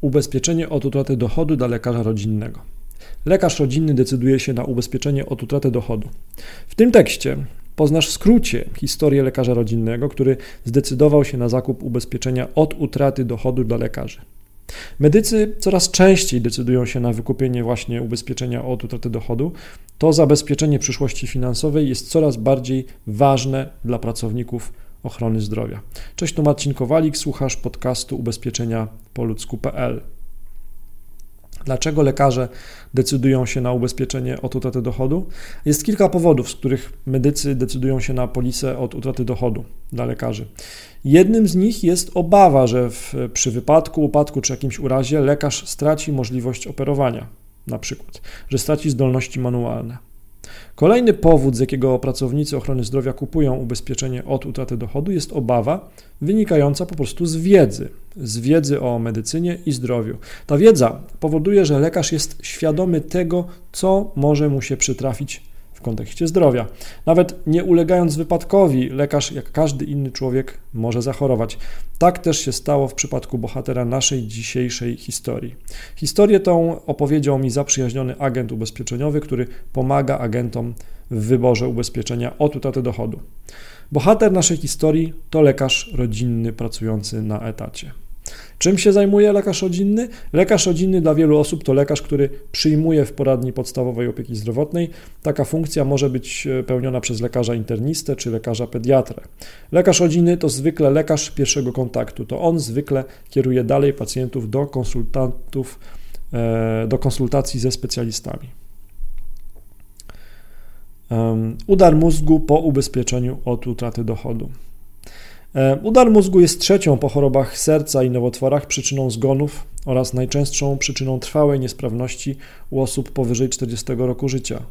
Ubezpieczenie od utraty dochodu dla lekarza rodzinnego. Lekarz rodzinny decyduje się na ubezpieczenie od utraty dochodu. W tym tekście poznasz w skrócie historię lekarza rodzinnego, który zdecydował się na zakup ubezpieczenia od utraty dochodu dla lekarzy. Medycy coraz częściej decydują się na wykupienie właśnie ubezpieczenia od utraty dochodu. To zabezpieczenie przyszłości finansowej jest coraz bardziej ważne dla pracowników ochrony zdrowia. Cześć, to Marcin Kowalik, słuchasz podcastu ubezpieczenia po ludzku.pl. Dlaczego lekarze decydują się na ubezpieczenie od utraty dochodu? Jest kilka powodów, z których medycy decydują się na polisę od utraty dochodu dla lekarzy. Jednym z nich jest obawa, że w, przy wypadku, upadku czy jakimś urazie lekarz straci możliwość operowania, na przykład, że straci zdolności manualne. Kolejny powód, z jakiego pracownicy ochrony zdrowia kupują ubezpieczenie od utraty dochodu, jest obawa wynikająca po prostu z wiedzy, z wiedzy o medycynie i zdrowiu. Ta wiedza powoduje, że lekarz jest świadomy tego, co może mu się przytrafić kontekście zdrowia. Nawet nie ulegając wypadkowi, lekarz, jak każdy inny człowiek, może zachorować. Tak też się stało w przypadku bohatera naszej dzisiejszej historii. Historię tą opowiedział mi zaprzyjaźniony agent ubezpieczeniowy, który pomaga agentom w wyborze ubezpieczenia od utraty dochodu. Bohater naszej historii to lekarz rodzinny pracujący na etacie. Czym się zajmuje lekarz rodzinny? Lekarz rodzinny dla wielu osób to lekarz, który przyjmuje w poradni podstawowej opieki zdrowotnej. Taka funkcja może być e, pełniona przez lekarza internistę czy lekarza pediatrę. Lekarz rodzinny to zwykle lekarz pierwszego kontaktu. To on zwykle kieruje dalej pacjentów do konsultantów, e, do konsultacji ze specjalistami. Udar mózgu po ubezpieczeniu od utraty dochodu. E, udar mózgu jest trzecią po chorobach serca i nowotworach przyczyną zgonów oraz najczęstszą przyczyną trwałej niesprawności u osób powyżej 40 roku życia.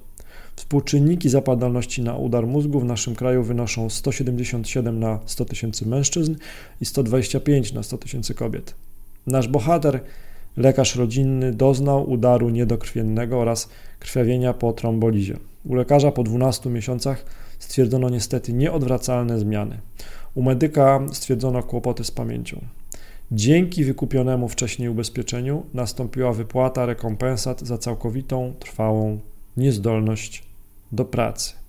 Współczynniki zapadalności na udar mózgu w naszym kraju wynoszą 177 na 100 tysięcy mężczyzn i 125 na 100 tysięcy kobiet. Nasz bohater, lekarz rodzinny, doznał udaru niedokrwiennego oraz krwawienia po trombolizie. U lekarza po 12 miesiącach stwierdzono niestety nieodwracalne zmiany. U medyka stwierdzono kłopoty z pamięcią. Dzięki wykupionemu wcześniej ubezpieczeniu nastąpiła wypłata rekompensat za całkowitą, trwałą niezdolność do pracy.